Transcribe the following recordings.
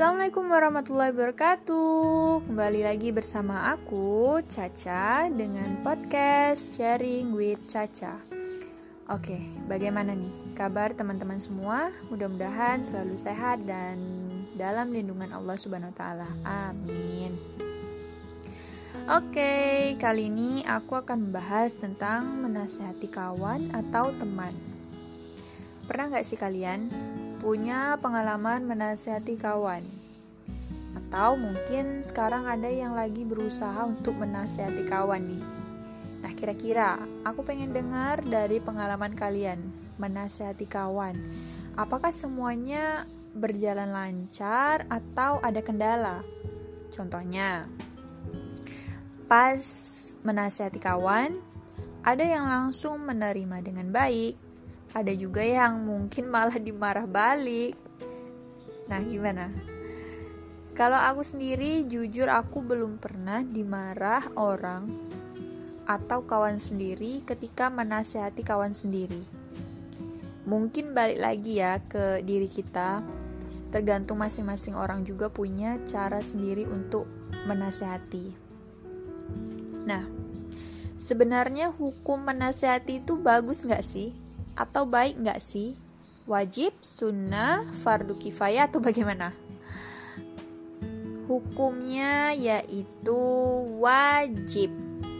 Assalamualaikum warahmatullahi wabarakatuh Kembali lagi bersama aku, Caca Dengan podcast Sharing with Caca Oke, bagaimana nih kabar teman-teman semua? Mudah-mudahan selalu sehat dan dalam lindungan Allah Subhanahu wa taala. Amin. Oke, kali ini aku akan membahas tentang menasihati kawan atau teman. Pernah nggak sih kalian punya pengalaman menasihati kawan. Atau mungkin sekarang ada yang lagi berusaha untuk menasihati kawan nih. Nah, kira-kira aku pengen dengar dari pengalaman kalian menasihati kawan. Apakah semuanya berjalan lancar atau ada kendala? Contohnya, pas menasihati kawan, ada yang langsung menerima dengan baik, ada juga yang mungkin malah dimarah balik. Nah, gimana? Kalau aku sendiri, jujur aku belum pernah dimarah orang atau kawan sendiri ketika menasihati kawan sendiri. Mungkin balik lagi ya ke diri kita. Tergantung masing-masing orang juga punya cara sendiri untuk menasehati. Nah, sebenarnya hukum menasehati itu bagus nggak sih? Atau baik nggak sih? Wajib, sunnah, fardu kifayah atau bagaimana? Hukumnya yaitu wajib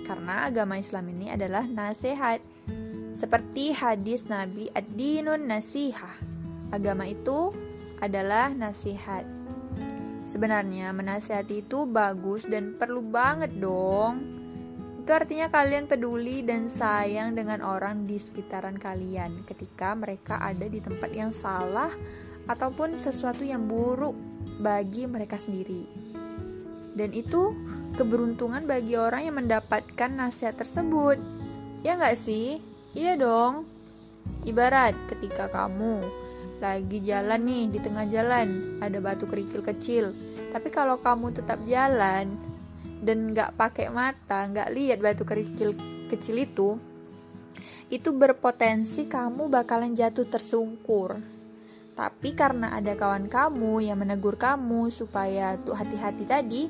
karena agama Islam ini adalah nasihat. Seperti hadis Nabi ad-dinun nasihah. Agama itu adalah nasihat. Sebenarnya menasihati itu bagus dan perlu banget dong itu artinya kalian peduli dan sayang dengan orang di sekitaran kalian ketika mereka ada di tempat yang salah ataupun sesuatu yang buruk bagi mereka sendiri. Dan itu keberuntungan bagi orang yang mendapatkan nasihat tersebut. Ya nggak sih? Iya dong. Ibarat ketika kamu lagi jalan nih di tengah jalan ada batu kerikil kecil, tapi kalau kamu tetap jalan, dan nggak pakai mata, nggak lihat batu kerikil kecil itu, itu berpotensi kamu bakalan jatuh tersungkur. Tapi karena ada kawan kamu yang menegur kamu supaya tuh hati-hati tadi,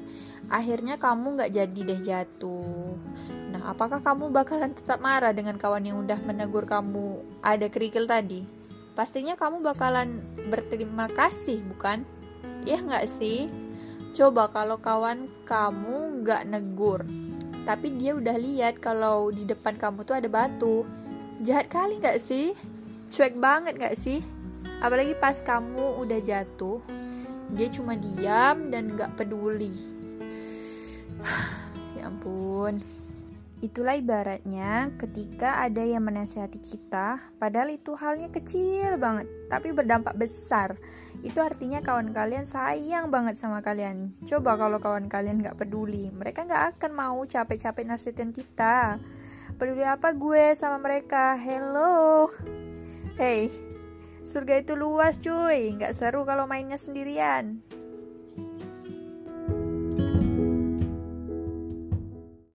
akhirnya kamu nggak jadi deh jatuh. Nah, apakah kamu bakalan tetap marah dengan kawan yang udah menegur kamu ada kerikil tadi? Pastinya kamu bakalan berterima kasih, bukan? Ya nggak sih? Coba kalau kawan kamu nggak negur, tapi dia udah lihat kalau di depan kamu tuh ada batu. Jahat kali nggak sih? Cuek banget nggak sih? Apalagi pas kamu udah jatuh, dia cuma diam dan nggak peduli. ya ampun. Itulah ibaratnya ketika ada yang menasihati kita, padahal itu halnya kecil banget, tapi berdampak besar. Itu artinya kawan kalian sayang banget sama kalian. Coba kalau kawan kalian gak peduli, mereka gak akan mau capek-capek nasihatin kita. Peduli apa gue sama mereka? Hello, hey, surga itu luas cuy, gak seru kalau mainnya sendirian.